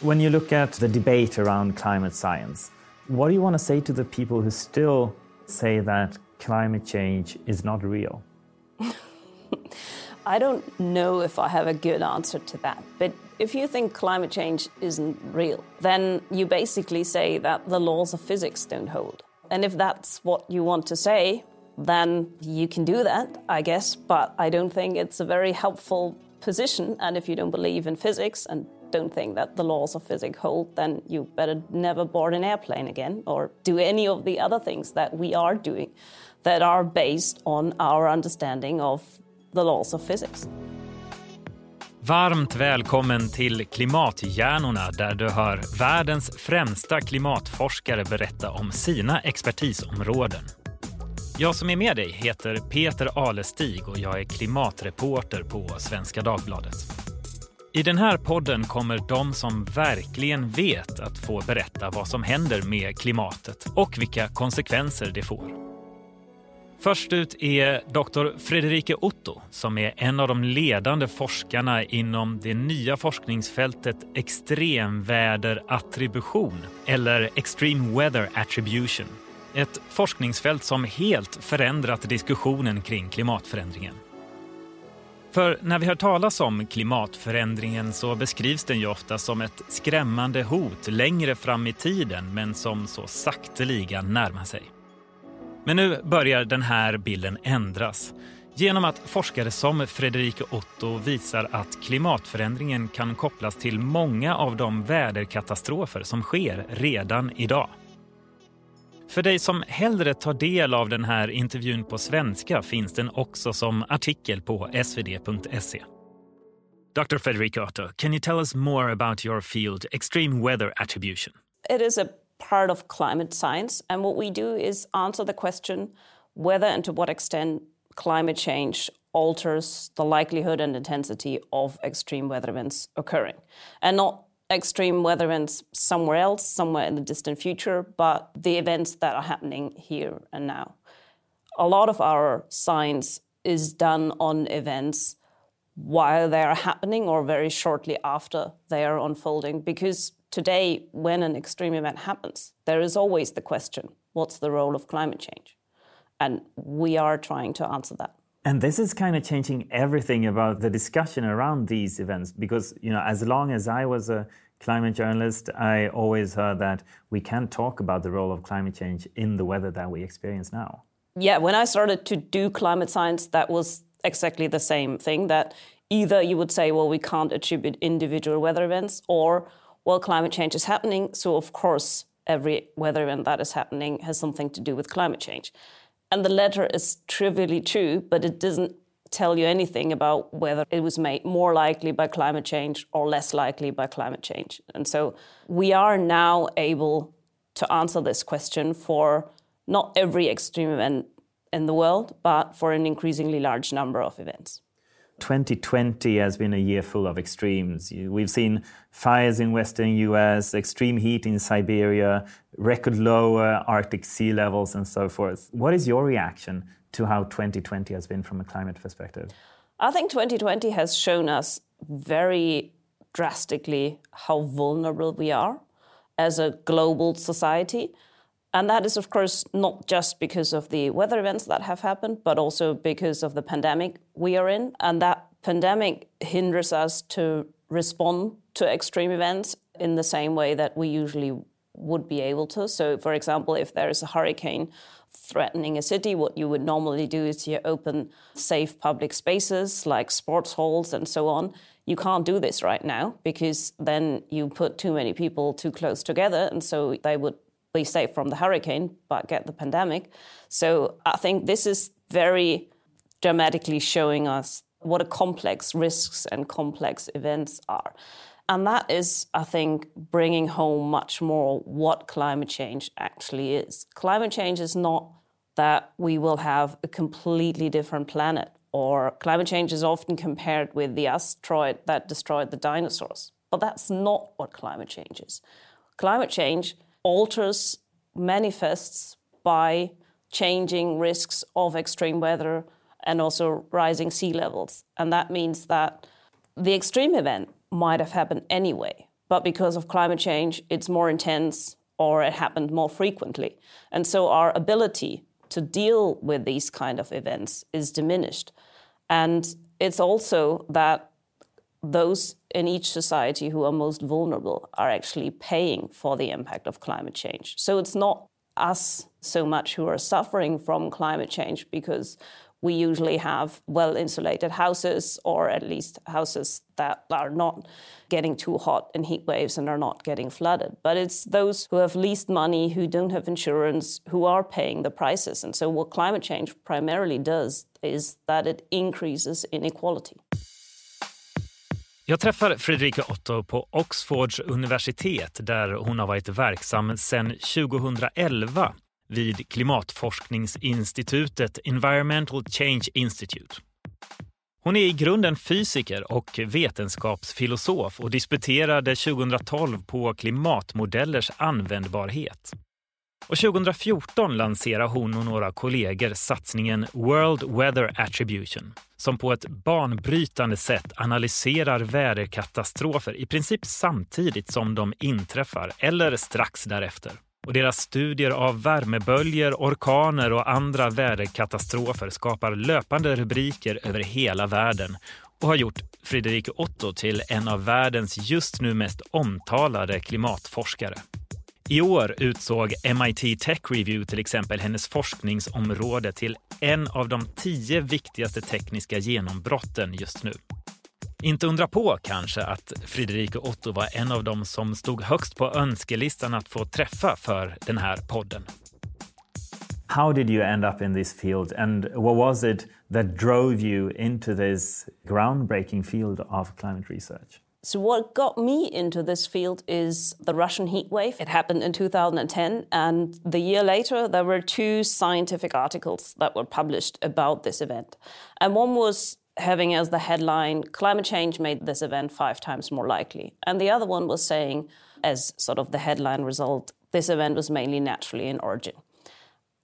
When you look at the debate around climate science, what do you want to say to the people who still say that climate change is not real? I don't know if I have a good answer to that. But if you think climate change isn't real, then you basically say that the laws of physics don't hold. And if that's what you want to say, then you can do that, I guess. But I don't think it's a very helpful position. And if you don't believe in physics and don't think that the laws of physics hold, then you better never board an airplane again or do any of the other things that we are doing that are based on our understanding of the laws of physics. Varmt välkommen till Klimathjärnorna där du hör världens främsta klimatforskare berätta om sina expertisområden. Jag som är med dig heter Peter Alestig och jag är klimatreporter på Svenska Dagbladet. I den här podden kommer de som verkligen vet att få berätta vad som händer med klimatet och vilka konsekvenser det får. Först ut är doktor Frederike Otto som är en av de ledande forskarna inom det nya forskningsfältet extremväderattribution eller Extreme Weather Attribution. Ett forskningsfält som helt förändrat diskussionen kring klimatförändringen. För när vi hör talas om klimatförändringen så beskrivs den ju ofta som ett skrämmande hot längre fram i tiden men som så sakteliga närmar sig. Men nu börjar den här bilden ändras genom att forskare som Frederike Otto visar att klimatförändringen kan kopplas till många av de väderkatastrofer som sker redan idag. För dig som hellre tar del av den här intervjun på svenska finns den också som artikel på svd.se. Dr. Federico Otto, can you tell us more about your field, extreme weather attribution? It is a part of climate science. And what we do is answer the question whether and to what extent climate change alters the likelihood and intensity of extreme weather events occurring. And not extreme weather events somewhere else, somewhere in the distant future, but the events that are happening here and now. A lot of our science is done on events while they are happening or very shortly after they are unfolding because today, when an extreme event happens, there is always the question what's the role of climate change? And we are trying to answer that. And this is kind of changing everything about the discussion around these events because, you know, as long as I was a climate journalist, I always heard that we can't talk about the role of climate change in the weather that we experience now. Yeah, when I started to do climate science, that was exactly the same thing that either you would say, well, we can't attribute individual weather events, or well, climate change is happening, so of course, every weather event that is happening has something to do with climate change. And the latter is trivially true, but it doesn't tell you anything about whether it was made more likely by climate change or less likely by climate change. And so we are now able to answer this question for not every extreme event in the world, but for an increasingly large number of events. 2020 has been a year full of extremes. We've seen fires in western US, extreme heat in Siberia, record low Arctic sea levels, and so forth. What is your reaction to how 2020 has been from a climate perspective? I think 2020 has shown us very drastically how vulnerable we are as a global society. And that is, of course, not just because of the weather events that have happened, but also because of the pandemic we are in. And that pandemic hinders us to respond to extreme events in the same way that we usually would be able to. So, for example, if there is a hurricane threatening a city, what you would normally do is you open safe public spaces like sports halls and so on. You can't do this right now because then you put too many people too close together, and so they would safe from the hurricane but get the pandemic. So I think this is very dramatically showing us what a complex risks and complex events are. And that is, I think, bringing home much more what climate change actually is. Climate change is not that we will have a completely different planet, or climate change is often compared with the asteroid that destroyed the dinosaurs. But that's not what climate change is. Climate change alters, manifests by changing risks of extreme weather and also rising sea levels. And that means that the extreme event might have happened anyway, but because of climate change, it's more intense or it happened more frequently. And so our ability to deal with these kind of events is diminished. And it's also that those in each society who are most vulnerable are actually paying for the impact of climate change. So it's not us so much who are suffering from climate change because we usually have well insulated houses or at least houses that are not getting too hot in heat waves and are not getting flooded. But it's those who have least money, who don't have insurance, who are paying the prices. And so, what climate change primarily does is that it increases inequality. Jag träffar Fredrika Otto på Oxfords universitet där hon har varit verksam sedan 2011 vid klimatforskningsinstitutet Environmental Change Institute. Hon är i grunden fysiker och vetenskapsfilosof och disputerade 2012 på klimatmodellers användbarhet. Och 2014 lanserade hon och några kollegor satsningen World Weather Attribution som på ett banbrytande sätt analyserar väderkatastrofer i princip samtidigt som de inträffar eller strax därefter. Och deras studier av värmeböljor, orkaner och andra väderkatastrofer skapar löpande rubriker över hela världen och har gjort Friederike Otto till en av världens just nu mest omtalade klimatforskare. I år utsåg MIT Tech Review till exempel hennes forskningsområde till en av de tio viktigaste tekniska genombrotten just nu. Inte undra på kanske att Friederike Otto var en av dem som stod högst på önskelistan att få träffa för den här podden. How did you end up in this field and what was it that drove you into this groundbreaking field of climate research? So, what got me into this field is the Russian heat wave. It happened in 2010, and the year later, there were two scientific articles that were published about this event. And one was having as the headline, climate change made this event five times more likely. And the other one was saying, as sort of the headline result, this event was mainly naturally in origin.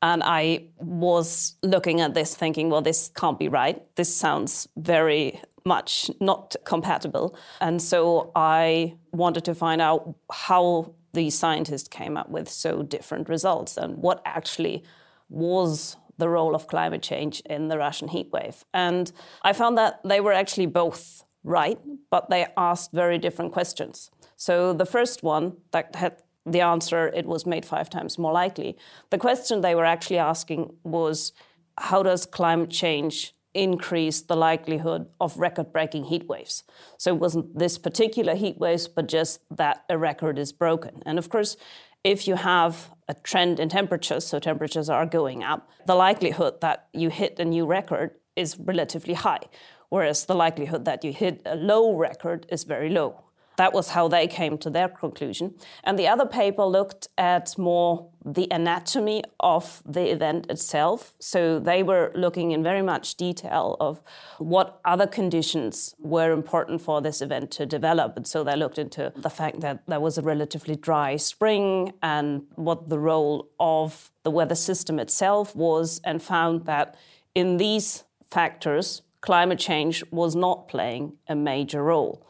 And I was looking at this thinking, well, this can't be right. This sounds very much not compatible. And so I wanted to find out how the scientists came up with so different results and what actually was the role of climate change in the Russian heat wave. And I found that they were actually both right, but they asked very different questions. So the first one that had the answer, it was made five times more likely. The question they were actually asking was how does climate change increase the likelihood of record breaking heat waves? So it wasn't this particular heat waves, but just that a record is broken. And of course, if you have a trend in temperatures, so temperatures are going up, the likelihood that you hit a new record is relatively high, whereas the likelihood that you hit a low record is very low. That was how they came to their conclusion. And the other paper looked at more the anatomy of the event itself. So they were looking in very much detail of what other conditions were important for this event to develop. And so they looked into the fact that there was a relatively dry spring and what the role of the weather system itself was, and found that in these factors, climate change was not playing a major role,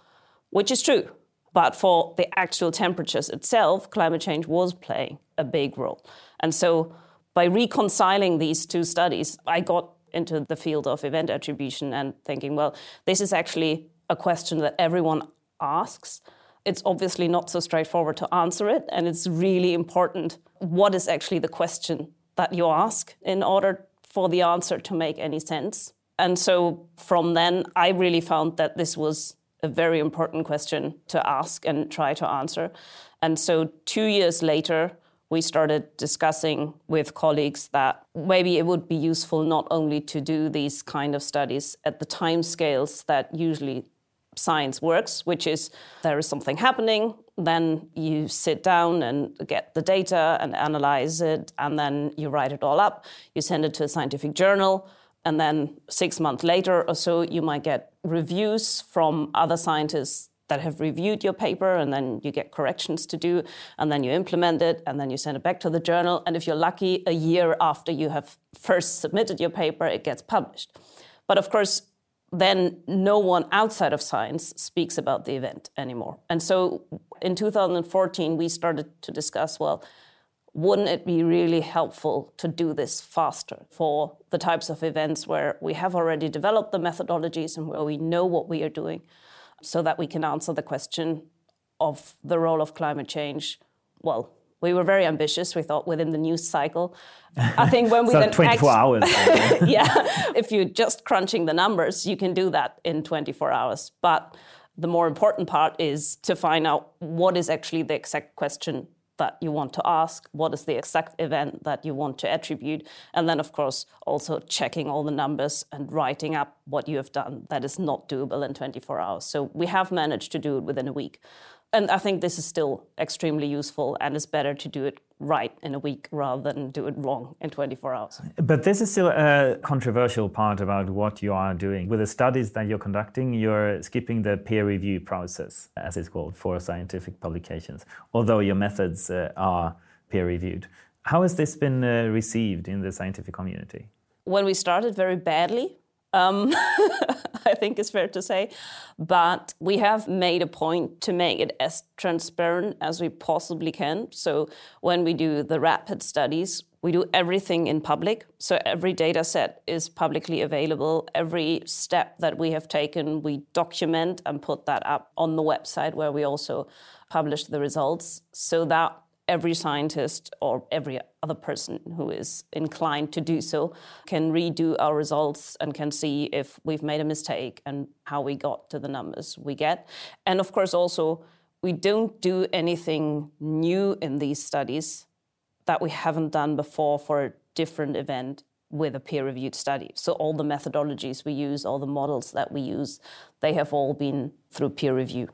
which is true. But for the actual temperatures itself, climate change was playing a big role. And so by reconciling these two studies, I got into the field of event attribution and thinking, well, this is actually a question that everyone asks. It's obviously not so straightforward to answer it, and it's really important what is actually the question that you ask in order for the answer to make any sense. And so from then, I really found that this was a very important question to ask and try to answer. And so, two years later, we started discussing with colleagues that maybe it would be useful not only to do these kind of studies at the time scales that usually science works, which is there is something happening, then you sit down and get the data and analyze it, and then you write it all up, you send it to a scientific journal, and then six months later or so, you might get reviews from other scientists that have reviewed your paper, and then you get corrections to do, and then you implement it, and then you send it back to the journal. And if you're lucky, a year after you have first submitted your paper, it gets published. But of course, then no one outside of science speaks about the event anymore. And so in 2014, we started to discuss well, wouldn't it be really helpful to do this faster for the types of events where we have already developed the methodologies and where we know what we are doing so that we can answer the question of the role of climate change? Well, we were very ambitious. We thought within the news cycle. I think when we so then 24 hours. yeah, if you're just crunching the numbers, you can do that in 24 hours. But the more important part is to find out what is actually the exact question that you want to ask, what is the exact event that you want to attribute, and then, of course, also checking all the numbers and writing up what you have done that is not doable in 24 hours. So we have managed to do it within a week. And I think this is still extremely useful, and it's better to do it right in a week rather than do it wrong in 24 hours. But this is still a controversial part about what you are doing. With the studies that you're conducting, you're skipping the peer review process, as it's called, for scientific publications, although your methods uh, are peer reviewed. How has this been uh, received in the scientific community? When we started very badly, um, I think is fair to say. But we have made a point to make it as transparent as we possibly can. So when we do the rapid studies, we do everything in public. So every data set is publicly available. Every step that we have taken, we document and put that up on the website where we also publish the results so that every scientist or every other person who is inclined to do so can redo our results and can see if we've made a mistake and how we got to the numbers we get. And of course, also, we don't do anything new in these studies that we haven't done before for a different event with a peer reviewed study. So, all the methodologies we use, all the models that we use, they have all been through peer review.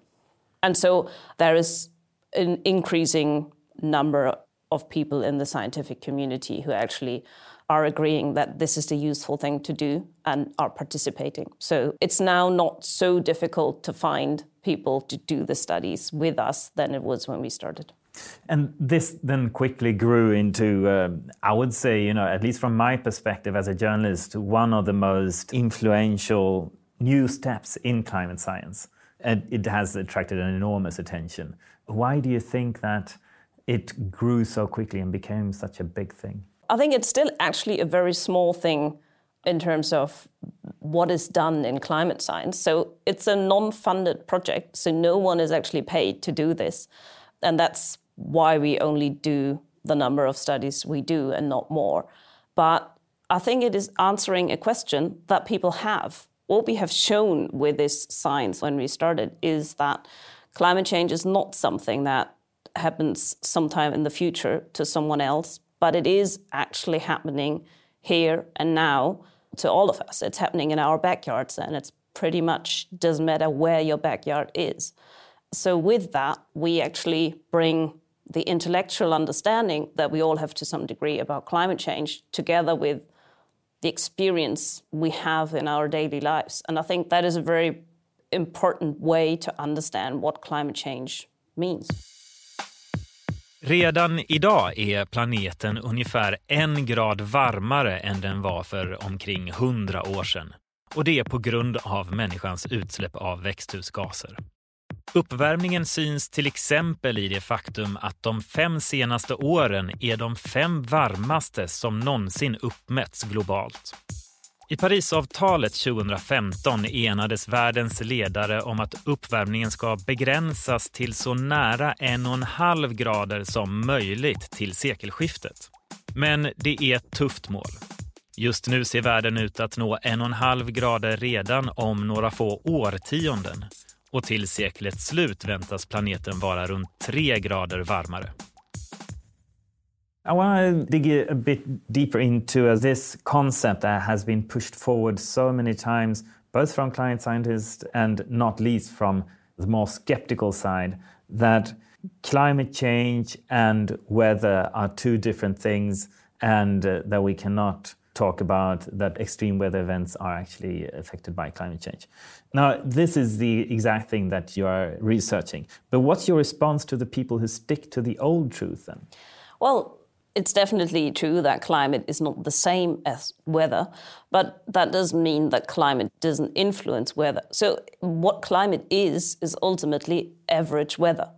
And so, there is an increasing number of people in the scientific community who actually are agreeing that this is the useful thing to do and are participating. So it's now not so difficult to find people to do the studies with us than it was when we started. And this then quickly grew into, um, I would say, you know, at least from my perspective as a journalist, one of the most influential new steps in climate science. And it has attracted an enormous attention. Why do you think that it grew so quickly and became such a big thing? I think it's still actually a very small thing in terms of what is done in climate science. So it's a non funded project, so no one is actually paid to do this. And that's why we only do the number of studies we do and not more. But I think it is answering a question that people have. What we have shown with this science when we started is that climate change is not something that happens sometime in the future to someone else, but it is actually happening here and now to all of us. It's happening in our backyards, and it's pretty much doesn't matter where your backyard is. So, with that, we actually bring the intellectual understanding that we all have to some degree about climate change together with the experience we have in our daily lives. And I think that is a very important way to understand what climate change means. Redan idag är planeten ungefär en grad varmare än den var för omkring 100 år sedan. Och det är på grund av människans utsläpp av växthusgaser. Uppvärmningen syns till exempel i det faktum att de fem senaste åren är de fem varmaste som någonsin uppmätts globalt. I Parisavtalet 2015 enades världens ledare om att uppvärmningen ska begränsas till så nära en och en halv grader som möjligt till sekelskiftet. Men det är ett tufft mål. Just nu ser världen ut att nå en och en halv grader redan om några få årtionden. Och till seklets slut väntas planeten vara runt 3 grader varmare. I want to dig a bit deeper into uh, this concept that has been pushed forward so many times, both from climate scientists and not least from the more skeptical side, that climate change and weather are two different things, and uh, that we cannot talk about that extreme weather events are actually affected by climate change. Now, this is the exact thing that you are researching. But what's your response to the people who stick to the old truth then? Well, it's definitely true that climate is not the same as weather, but that doesn't mean that climate doesn't influence weather. So, what climate is, is ultimately average weather.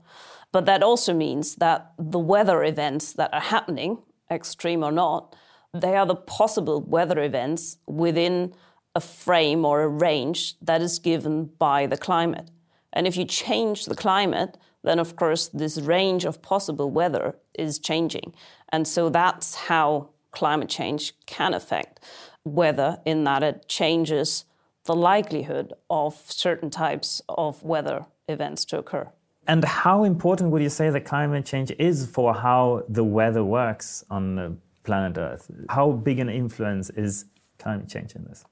But that also means that the weather events that are happening, extreme or not, they are the possible weather events within a frame or a range that is given by the climate. And if you change the climate, then of course this range of possible weather is changing. And so that's how climate change can affect weather, in that it changes the likelihood of certain types of weather events to occur. And how important would you say that climate change is for how the weather works on the planet Earth? How big an influence is climate change in this?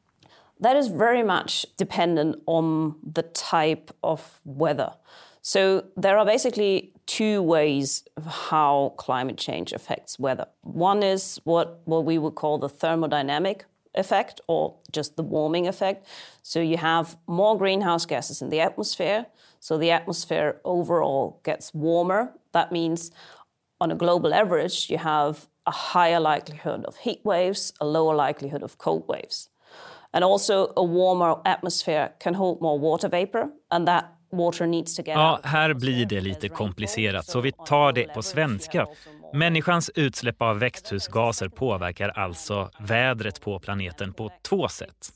That is very much dependent on the type of weather. So there are basically two ways of how climate change affects weather. One is what, what we would call the thermodynamic effect or just the warming effect. So you have more greenhouse gases in the atmosphere. So the atmosphere overall gets warmer. That means on a global average, you have a higher likelihood of heat waves, a lower likelihood of cold waves. And also a warmer atmosphere can hold more water vapor and that Ja, här blir det lite komplicerat så vi tar det på svenska. Människans utsläpp av växthusgaser påverkar alltså vädret på planeten på två sätt.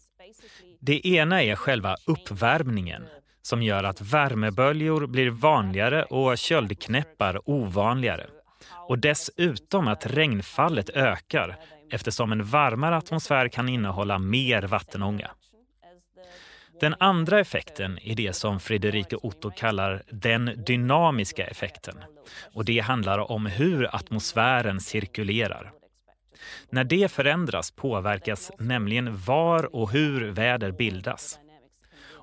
Det ena är själva uppvärmningen som gör att värmeböljor blir vanligare och köldknäppar ovanligare. Och dessutom att regnfallet ökar eftersom en varmare atmosfär kan innehålla mer vattenånga. Den andra effekten är det som Friederike Otto kallar den dynamiska effekten. Och det handlar om hur atmosfären cirkulerar. När det förändras påverkas nämligen var och hur väder bildas.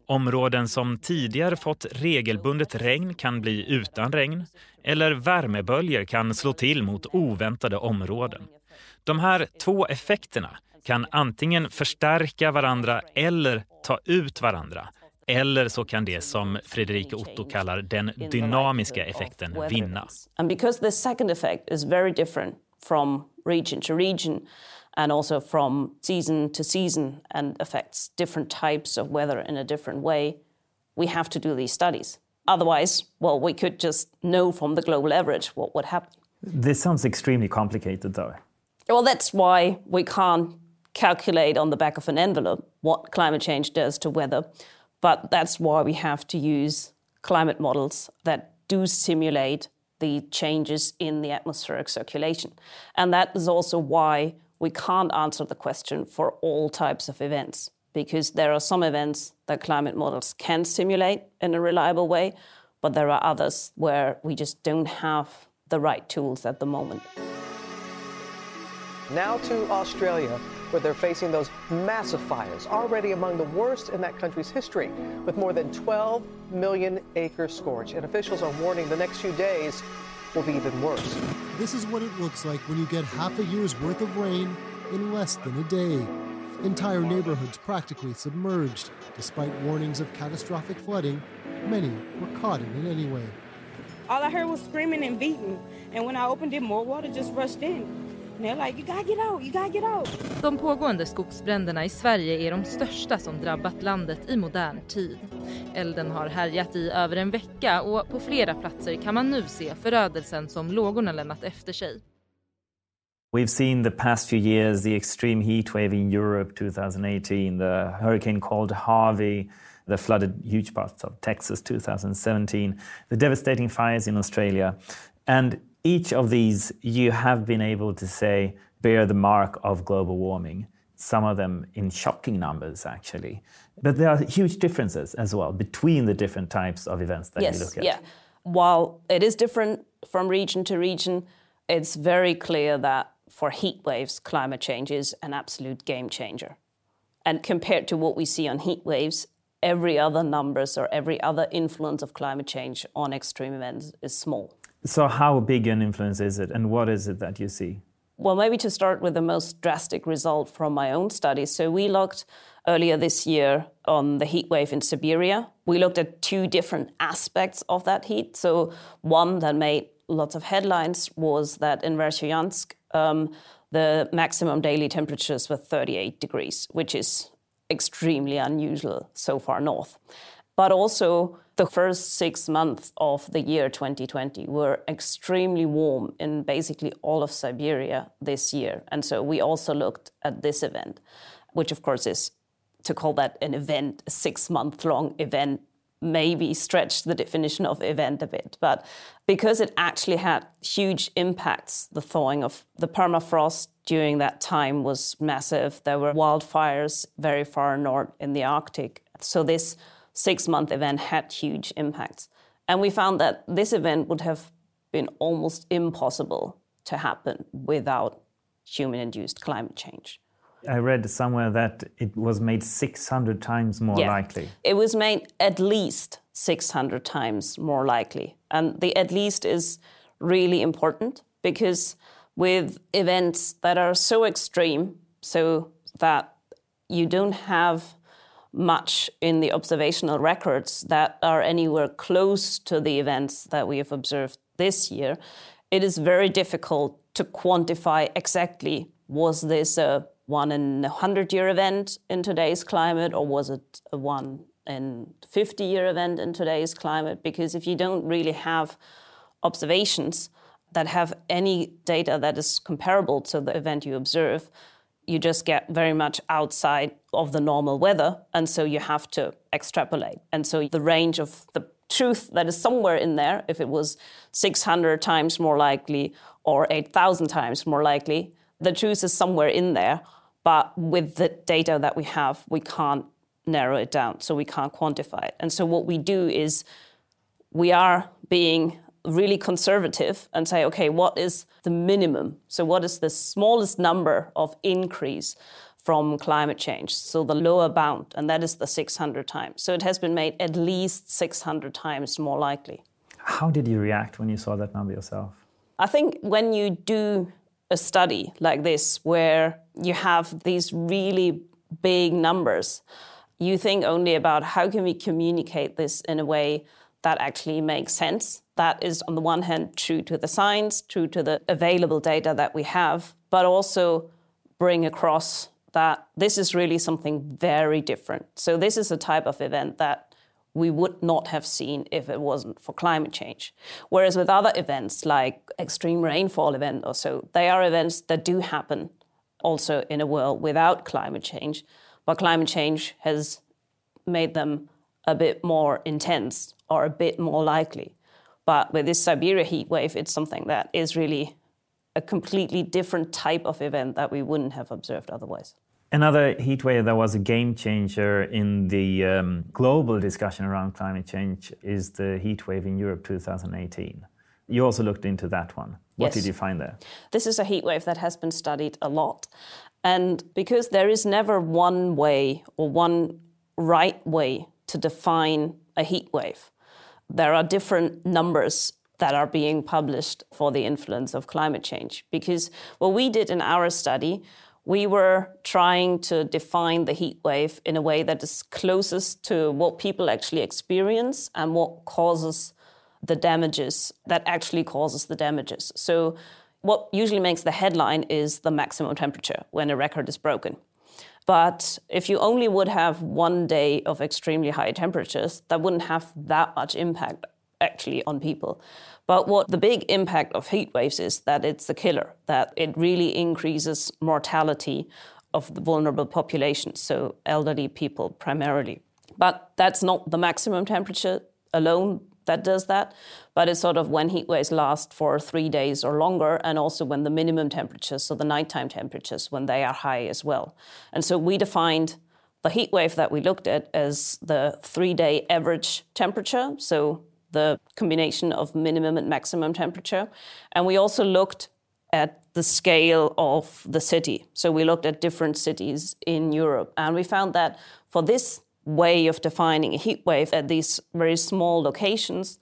Områden som tidigare fått regelbundet regn kan bli utan regn eller värmeböljor kan slå till mot oväntade områden. De här två effekterna kan antingen förstärka varandra eller ta ut varandra. Eller så kan det som Fredrike Otto kallar den dynamiska effekten vinna. And because the second effect is very different from region to region and also from season to season and affects different types of weather in a different way, we have to do these studies. Otherwise, well, we could just know from the global average what would happen. This sounds extremely complicated, though. Well, that's why we can't calculate on the back of an envelope what climate change does to weather. But that's why we have to use climate models that do simulate the changes in the atmospheric circulation. And that is also why we can't answer the question for all types of events, because there are some events that climate models can simulate in a reliable way, but there are others where we just don't have the right tools at the moment. Now to Australia, where they're facing those massive fires, already among the worst in that country's history, with more than 12 million acres scorched. And officials are warning the next few days will be even worse. This is what it looks like when you get half a year's worth of rain in less than a day. Entire neighborhoods practically submerged. Despite warnings of catastrophic flooding, many were caught in it anyway. All I heard was screaming and beating, and when I opened it, more water just rushed in. De pågående skogsbränderna i Sverige är de största som drabbat landet i modern tid. Elden har härjat i över en vecka och på flera platser kan man nu se förödelsen som lågorna lämnat efter sig. We've seen the past few years the extreme heat wave in Europe 2018, the hurricane called Harvey, the flooded huge parts of Texas 2017, the devastating fires in Australia. And each of these you have been able to say bear the mark of global warming, some of them in shocking numbers, actually. But there are huge differences as well between the different types of events that yes, you look at. Yeah. While it is different from region to region, it's very clear that for heat waves, climate change is an absolute game changer. And compared to what we see on heat waves, every other numbers or every other influence of climate change on extreme events is small. So, how big an influence is it, and what is it that you see? Well, maybe to start with the most drastic result from my own study. So we looked earlier this year on the heat wave in Siberia. We looked at two different aspects of that heat. So one that made lots of headlines was that in Verkhoyansk, um, the maximum daily temperatures were 38 degrees, which is extremely unusual so far north. But also, the first six months of the year 2020 were extremely warm in basically all of Siberia this year. And so we also looked at this event, which of course is to call that an event, a six month long event, maybe stretch the definition of event a bit. But because it actually had huge impacts, the thawing of the permafrost during that time was massive. There were wildfires very far north in the Arctic. So this six month event had huge impacts. And we found that this event would have been almost impossible to happen without human induced climate change. I read somewhere that it was made 600 times more yeah. likely. It was made at least 600 times more likely. And the at least is really important because with events that are so extreme, so that you don't have much in the observational records that are anywhere close to the events that we have observed this year, it is very difficult to quantify exactly was this a one in a 100 year event in today's climate or was it a one in 50 year event in today's climate? Because if you don't really have observations that have any data that is comparable to the event you observe, you just get very much outside of the normal weather. And so you have to extrapolate. And so the range of the truth that is somewhere in there, if it was 600 times more likely or 8,000 times more likely, the truth is somewhere in there. But with the data that we have, we can't narrow it down. So we can't quantify it. And so what we do is we are being really conservative and say, okay, what is the minimum? So, what is the smallest number of increase from climate change? So, the lower bound, and that is the 600 times. So, it has been made at least 600 times more likely. How did you react when you saw that number yourself? I think when you do a study like this, where you have these really big numbers, you think only about how can we communicate this in a way that actually makes sense. That is, on the one hand, true to the science, true to the available data that we have, but also bring across that this is really something very different. So, this is a type of event that we would not have seen if it wasn't for climate change. Whereas with other events like extreme rainfall event or so, they are events that do happen also in a world without climate change, but climate change has made them a bit more intense or a bit more likely. But with this Siberia heat wave, it's something that is really a completely different type of event that we wouldn't have observed otherwise. Another heat wave that was a game changer in the um, global discussion around climate change is the heat wave in Europe 2018. You also looked into that one. What yes. did you find there? This is a heat wave that has been studied a lot. And because there is never one way or one right way to define a heat wave, there are different numbers that are being published for the influence of climate change. Because what we did in our study, we were trying to define the heat wave in a way that is closest to what people actually experience and what causes the damages, that actually causes the damages. So, what usually makes the headline is the maximum temperature when a record is broken. But if you only would have one day of extremely high temperatures, that wouldn't have that much impact actually on people. But what the big impact of heat waves is that it's the killer, that it really increases mortality of the vulnerable populations, so elderly people primarily. But that's not the maximum temperature alone that does that. But it's sort of when heat waves last for three days or longer, and also when the minimum temperatures, so the nighttime temperatures, when they are high as well. And so we defined the heat wave that we looked at as the three day average temperature, so the combination of minimum and maximum temperature. And we also looked at the scale of the city. So we looked at different cities in Europe, and we found that for this way of defining a heat wave at these very small locations,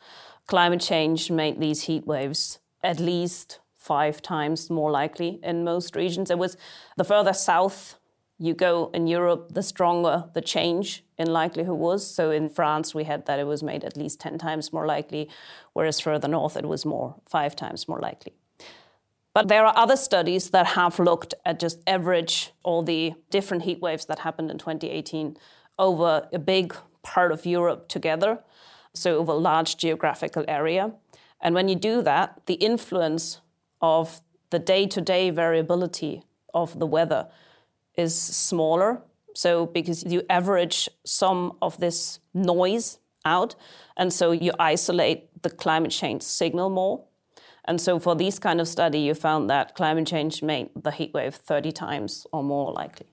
climate change made these heat waves at least five times more likely in most regions. It was the further south you go in Europe, the stronger the change in likelihood was. So in France, we had that it was made at least 10 times more likely, whereas further north, it was more, five times more likely. But there are other studies that have looked at just average all the different heat waves that happened in 2018 over a big part of Europe together, so over a large geographical area. And when you do that, the influence of the day to day variability of the weather is smaller. So, because you average some of this noise out, and so you isolate the climate change signal more. And so, for these kind of study, you found that climate change made the heat wave 30 times or more likely.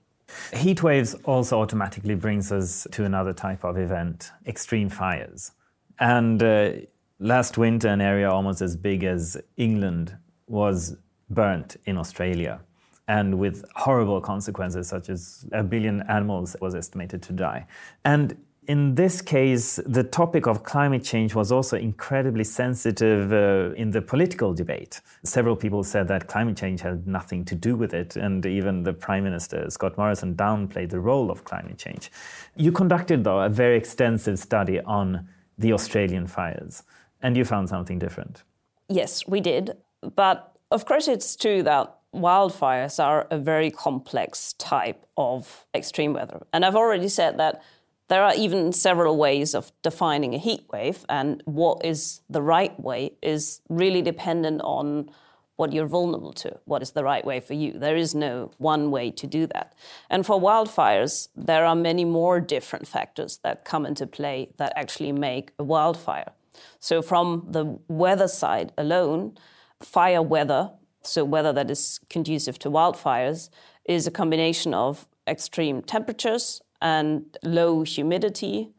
Heat waves also automatically brings us to another type of event, extreme fires. And uh, last winter, an area almost as big as England was burnt in Australia and with horrible consequences, such as a billion animals was estimated to die. And in this case, the topic of climate change was also incredibly sensitive uh, in the political debate. Several people said that climate change had nothing to do with it, and even the Prime Minister, Scott Morrison, downplayed the role of climate change. You conducted, though, a very extensive study on the Australian fires, and you found something different. Yes, we did. But of course, it's true that wildfires are a very complex type of extreme weather. And I've already said that there are even several ways of defining a heat wave, and what is the right way is really dependent on what you're vulnerable to, what is the right way for you. There is no one way to do that. And for wildfires, there are many more different factors that come into play that actually make a wildfire. So, from the weather side alone, fire weather so weather that is conducive to wildfires, is a combination of extreme temperatures and low humidity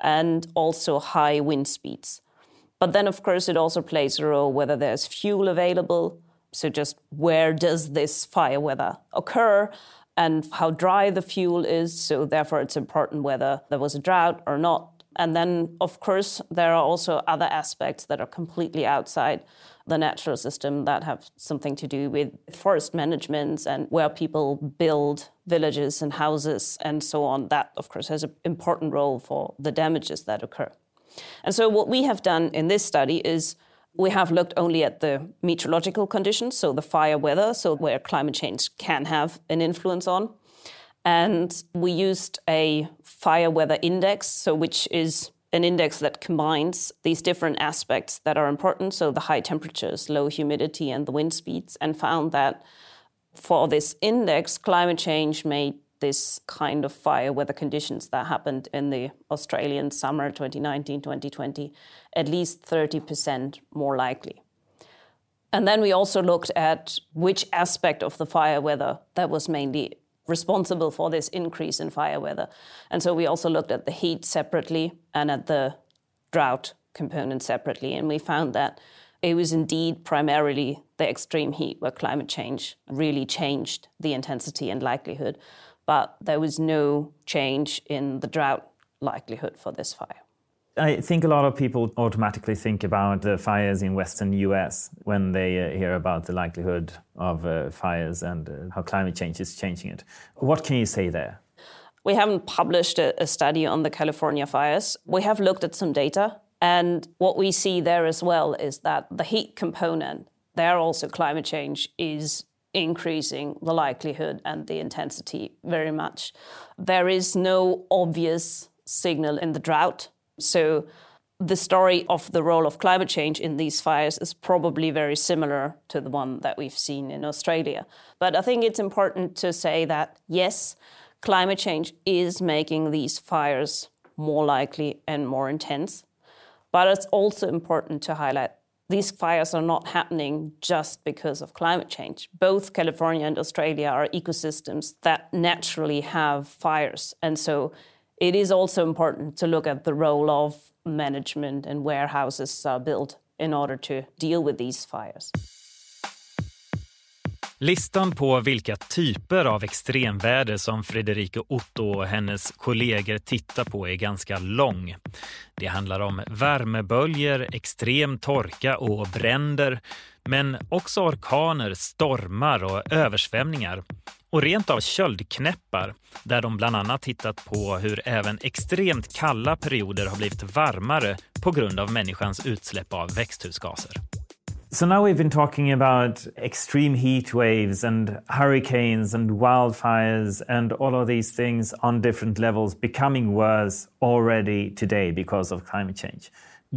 and also high wind speeds. But then, of course, it also plays a role whether there's fuel available. So, just where does this fire weather occur and how dry the fuel is. So, therefore, it's important whether there was a drought or not. And then, of course, there are also other aspects that are completely outside the natural system that have something to do with forest management and where people build villages and houses and so on. That, of course, has an important role for the damages that occur. And so, what we have done in this study is we have looked only at the meteorological conditions, so the fire weather, so where climate change can have an influence on. And we used a fire weather index, so which is an index that combines these different aspects that are important, so the high temperatures, low humidity, and the wind speeds, and found that for this index, climate change made this kind of fire weather conditions that happened in the Australian summer 2019 2020 at least 30% more likely. And then we also looked at which aspect of the fire weather that was mainly responsible for this increase in fire weather. And so we also looked at the heat separately and at the drought component separately. And we found that it was indeed primarily the extreme heat where climate change really changed the intensity and likelihood. But there was no change in the drought likelihood for this fire. I think a lot of people automatically think about the fires in western US when they uh, hear about the likelihood of uh, fires and uh, how climate change is changing it. What can you say there? We haven't published a, a study on the California fires. We have looked at some data, and what we see there as well is that the heat component, there also climate change is increasing the likelihood and the intensity very much. There is no obvious signal in the drought so the story of the role of climate change in these fires is probably very similar to the one that we've seen in Australia. But I think it's important to say that yes, climate change is making these fires more likely and more intense. But it's also important to highlight these fires are not happening just because of climate change. Both California and Australia are ecosystems that naturally have fires. And so it is also important to look at the role of management and warehouses are built in order to deal with these fires. Listan på vilka typer av extremväder som Fredrike Otto och hennes kollegor tittar på är ganska lång. Det handlar om värmeböljor, extrem torka och bränder, men också orkaner, stormar och översvämningar. Och rent av köldknäppar, där de bland annat tittat på hur även extremt kalla perioder har blivit varmare på grund av människans utsläpp av växthusgaser. So now we've been talking about extreme heat waves and hurricanes and wildfires and all of these things on different levels becoming worse already today because of climate change.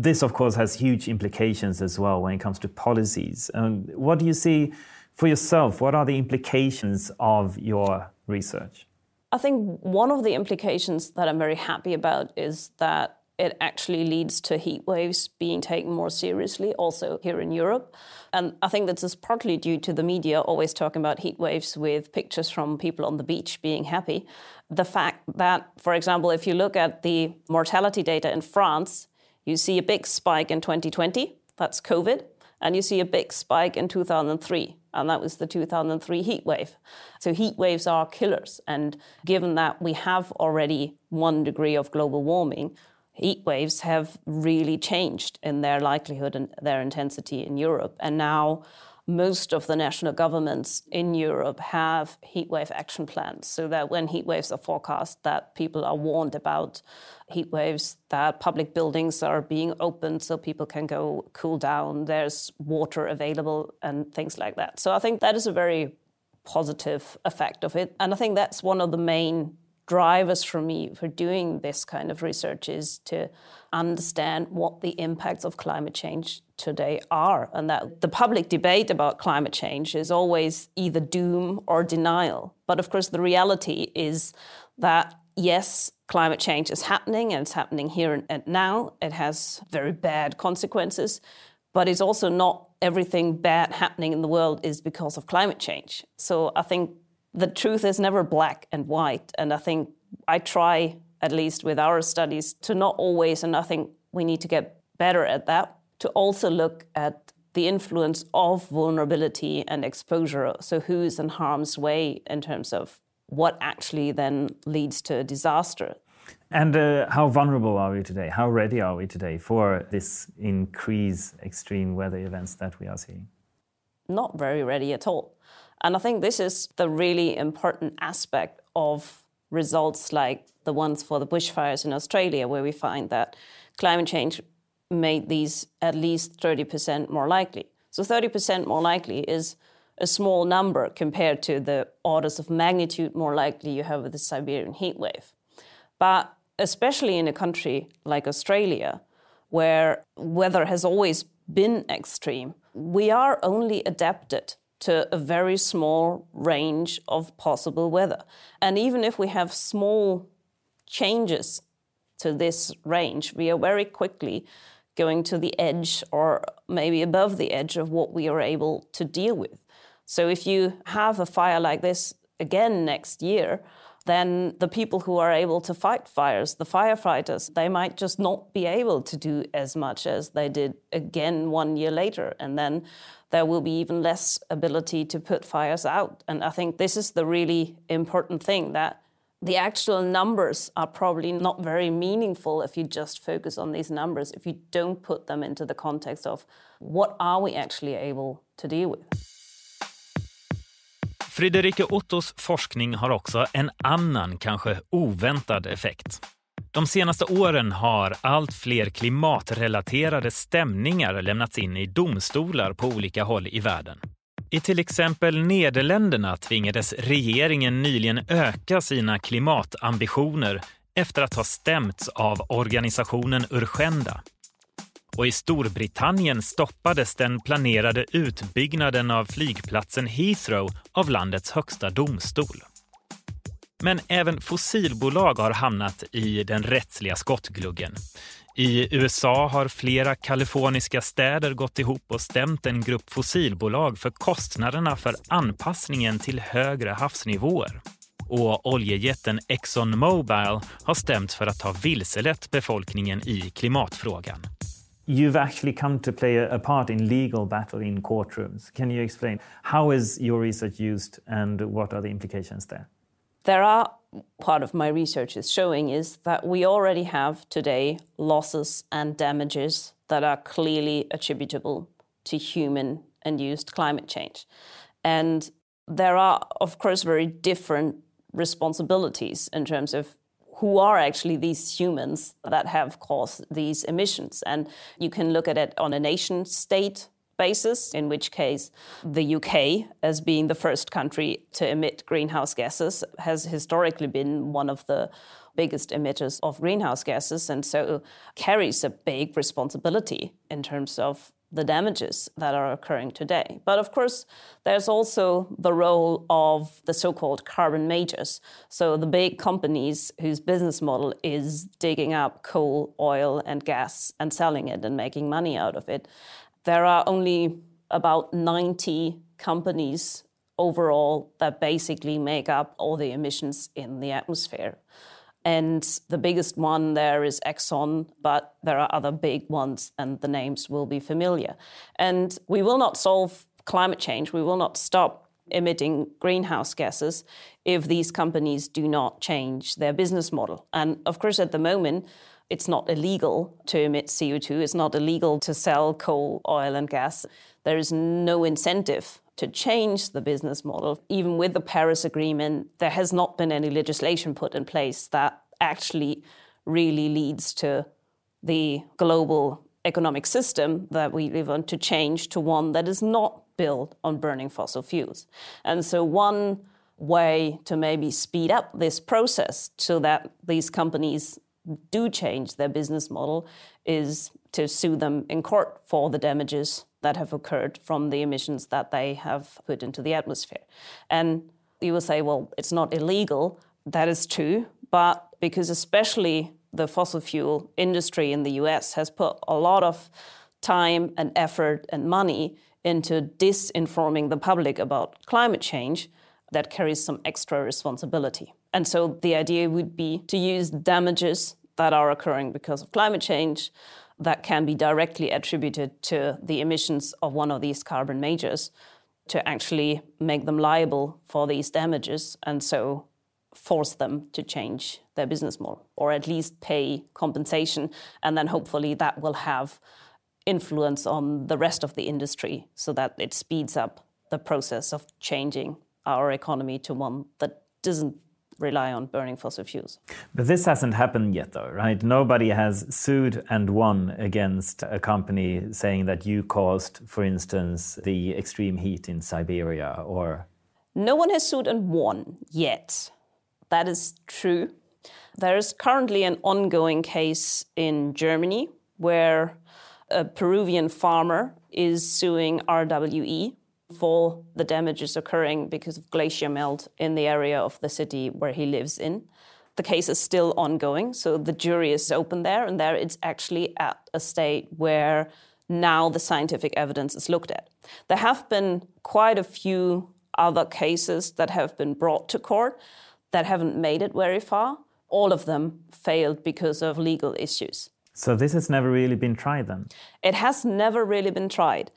This, of course, has huge implications as well when it comes to policies. And what do you see for yourself? What are the implications of your research? I think one of the implications that I'm very happy about is that it actually leads to heat waves being taken more seriously, also here in Europe. And I think this is partly due to the media always talking about heat waves with pictures from people on the beach being happy. The fact that, for example, if you look at the mortality data in France, you see a big spike in 2020, that's COVID, and you see a big spike in 2003, and that was the 2003 heat wave. So heat waves are killers, and given that we have already one degree of global warming, heat waves have really changed in their likelihood and their intensity in Europe. And now most of the national governments in Europe have heat wave action plans so that when heat waves are forecast that people are warned about heat waves that public buildings are being opened so people can go cool down there's water available and things like that. So i think that is a very positive effect of it. And i think that's one of the main drivers for me for doing this kind of research is to understand what the impacts of climate change today are and that the public debate about climate change is always either doom or denial. But of course the reality is that yes climate change is happening and it's happening here and now. It has very bad consequences but it's also not everything bad happening in the world is because of climate change. So i think the truth is never black and white. And I think I try, at least with our studies, to not always, and I think we need to get better at that, to also look at the influence of vulnerability and exposure. So, who's in harm's way in terms of what actually then leads to a disaster. And uh, how vulnerable are we today? How ready are we today for this increase extreme weather events that we are seeing? Not very ready at all. And I think this is the really important aspect of results like the ones for the bushfires in Australia, where we find that climate change made these at least 30% more likely. So 30% more likely is a small number compared to the orders of magnitude more likely you have with the Siberian heat wave. But especially in a country like Australia, where weather has always been extreme, we are only adapted to a very small range of possible weather. And even if we have small changes to this range, we are very quickly going to the edge or maybe above the edge of what we are able to deal with. So if you have a fire like this again next year, then the people who are able to fight fires, the firefighters, they might just not be able to do as much as they did again one year later. And then there will be even less ability to put fires out. And I think this is the really important thing that the actual numbers are probably not very meaningful if you just focus on these numbers, if you don't put them into the context of what are we actually able to deal with. Friederike Ottos forskning har också en annan, kanske oväntad effekt. De senaste åren har allt fler klimatrelaterade stämningar lämnats in i domstolar på olika håll i världen. I till exempel Nederländerna tvingades regeringen nyligen öka sina klimatambitioner efter att ha stämts av organisationen Urgenda. Och i Storbritannien stoppades den planerade utbyggnaden av flygplatsen Heathrow av landets högsta domstol. Men även fossilbolag har hamnat i den rättsliga skottgluggen. I USA har flera kaliforniska städer gått ihop och stämt en grupp fossilbolag för kostnaderna för anpassningen till högre havsnivåer. Och oljejätten Exxon Mobil har stämt för att ha vilselett befolkningen i klimatfrågan. You've actually come to play a, part in legal battle in courtrooms. Can you explain how is your research used and what are the implications there? There are part of my research is showing is that we already have today losses and damages that are clearly attributable to human induced climate change. And there are, of course, very different responsibilities in terms of who are actually these humans that have caused these emissions. And you can look at it on a nation state basis, in which case the UK, as being the first country to emit greenhouse gases, has historically been one of the biggest emitters of greenhouse gases and so carries a big responsibility in terms of the damages that are occurring today. But of course, there's also the role of the so called carbon majors. So the big companies whose business model is digging up coal, oil, and gas and selling it and making money out of it. There are only about 90 companies overall that basically make up all the emissions in the atmosphere. And the biggest one there is Exxon, but there are other big ones, and the names will be familiar. And we will not solve climate change, we will not stop emitting greenhouse gases if these companies do not change their business model. And of course, at the moment, it's not illegal to emit CO2, it's not illegal to sell coal, oil, and gas. There is no incentive to change the business model. Even with the Paris Agreement, there has not been any legislation put in place that actually really leads to the global economic system that we live on to change to one that is not built on burning fossil fuels. And so, one way to maybe speed up this process so that these companies do change their business model is to sue them in court for the damages that have occurred from the emissions that they have put into the atmosphere. And you will say, well, it's not illegal. That is true. But because especially the fossil fuel industry in the US has put a lot of time and effort and money into disinforming the public about climate change, that carries some extra responsibility. And so the idea would be to use damages that are occurring because of climate change that can be directly attributed to the emissions of one of these carbon majors to actually make them liable for these damages and so force them to change their business model or at least pay compensation. And then hopefully that will have influence on the rest of the industry so that it speeds up the process of changing our economy to one that doesn't rely on burning fossil fuels. But this hasn't happened yet, though, right? Nobody has sued and won against a company saying that you caused, for instance, the extreme heat in Siberia or. No one has sued and won yet. That is true. There is currently an ongoing case in Germany where a Peruvian farmer is suing RWE for the damages occurring because of glacier melt in the area of the city where he lives in. The case is still ongoing, so the jury is open there, and there it's actually at a state where now the scientific evidence is looked at. There have been quite a few other cases that have been brought to court that haven't made it very far. All of them failed because of legal issues. So this has never really been tried then? It has never really been tried.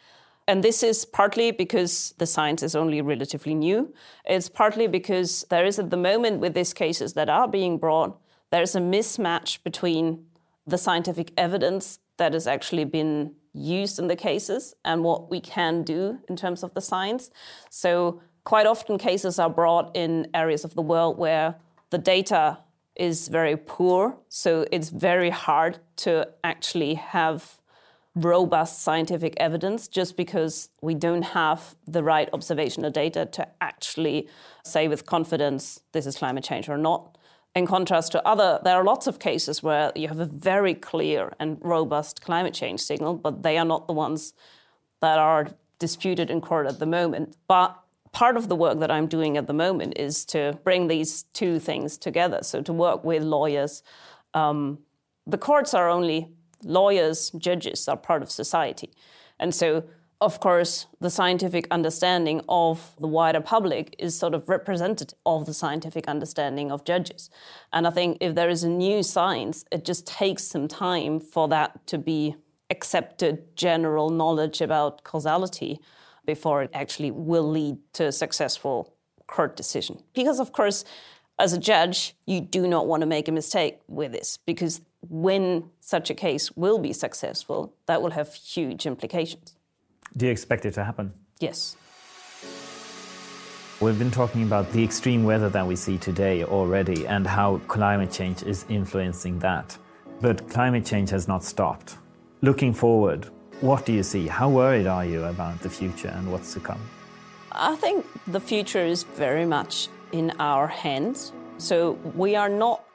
And this is partly because the science is only relatively new. It's partly because there is, at the moment, with these cases that are being brought, there's a mismatch between the scientific evidence that has actually been used in the cases and what we can do in terms of the science. So, quite often, cases are brought in areas of the world where the data is very poor. So, it's very hard to actually have robust scientific evidence just because we don't have the right observational data to actually say with confidence this is climate change or not. In contrast to other, there are lots of cases where you have a very clear and robust climate change signal, but they are not the ones that are disputed in court at the moment. But part of the work that I'm doing at the moment is to bring these two things together. So to work with lawyers. Um, the courts are only lawyers, judges are part of society. And so, of course, the scientific understanding of the wider public is sort of representative of the scientific understanding of judges. And I think if there is a new science, it just takes some time for that to be accepted general knowledge about causality before it actually will lead to a successful court decision. Because, of course, as a judge, you do not want to make a mistake with this because when such a case will be successful, that will have huge implications. Do you expect it to happen? Yes. We've been talking about the extreme weather that we see today already and how climate change is influencing that. But climate change has not stopped. Looking forward, what do you see? How worried are you about the future and what's to come? I think the future is very much in our hands. So we are not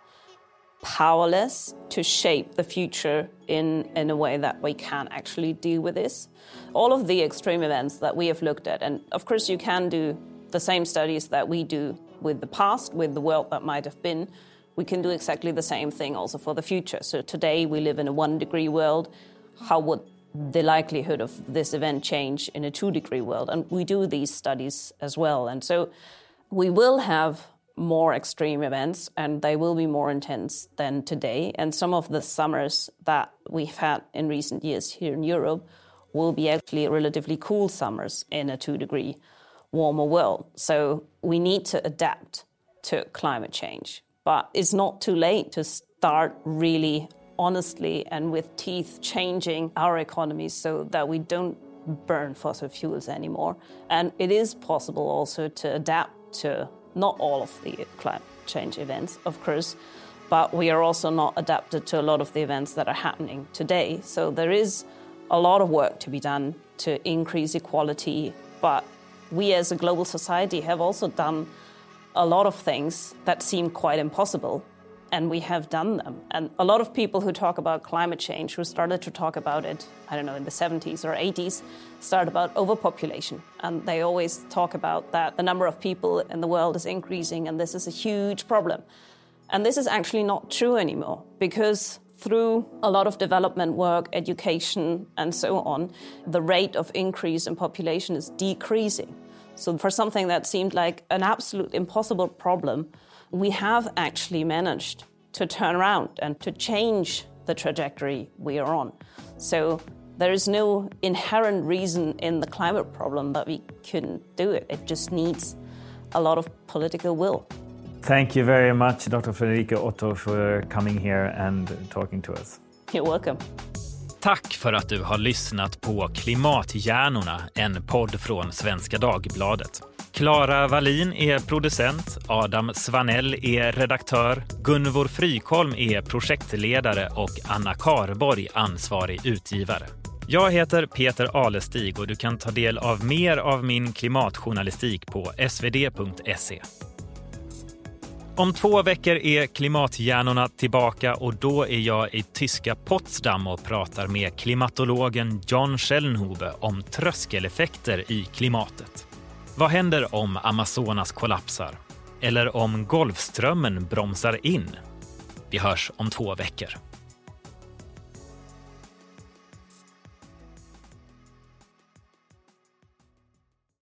powerless to shape the future in, in a way that we can actually deal with this. All of the extreme events that we have looked at, and of course, you can do the same studies that we do with the past, with the world that might have been, we can do exactly the same thing also for the future. So today we live in a one degree world. How would the likelihood of this event change in a two degree world? And we do these studies as well. And so we will have more extreme events and they will be more intense than today. And some of the summers that we've had in recent years here in Europe will be actually relatively cool summers in a two degree warmer world. So we need to adapt to climate change. But it's not too late to start really honestly and with teeth changing our economies so that we don't burn fossil fuels anymore. And it is possible also to adapt to not all of the climate change events, of course, but we are also not adapted to a lot of the events that are happening today. So there is a lot of work to be done to increase equality, but we as a global society have also done a lot of things that seem quite impossible, and we have done them. And a lot of people who talk about climate change, who started to talk about it, I don't know, in the 70s or 80s, start about overpopulation. And they always talk about that the number of people in the world is increasing, and this is a huge problem. And this is actually not true anymore because through a lot of development work, education, and so on, the rate of increase in population is decreasing. So, for something that seemed like an absolute impossible problem, we have actually managed to turn around and to change the trajectory we are on. So, there is no inherent reason in the climate problem that we couldn't do it. It just needs a lot of political will. Thank you very much, Dr. Friederike Otto, for coming here and talking to us. You're welcome. Tack för att du har lyssnat på Klimathjärnorna, en podd från Svenska Dagbladet. Klara Wallin är producent, Adam Svanell är redaktör, Gunvor Frykholm är projektledare och Anna Karborg ansvarig utgivare. Jag heter Peter Alestig och du kan ta del av mer av min klimatjournalistik på svd.se. Om två veckor är klimathjärnorna tillbaka och då är jag i tyska Potsdam och pratar med klimatologen John Schellnhuber om tröskeleffekter i klimatet. Vad händer om Amazonas kollapsar? Eller om Golfströmmen bromsar in? Vi hörs om två veckor.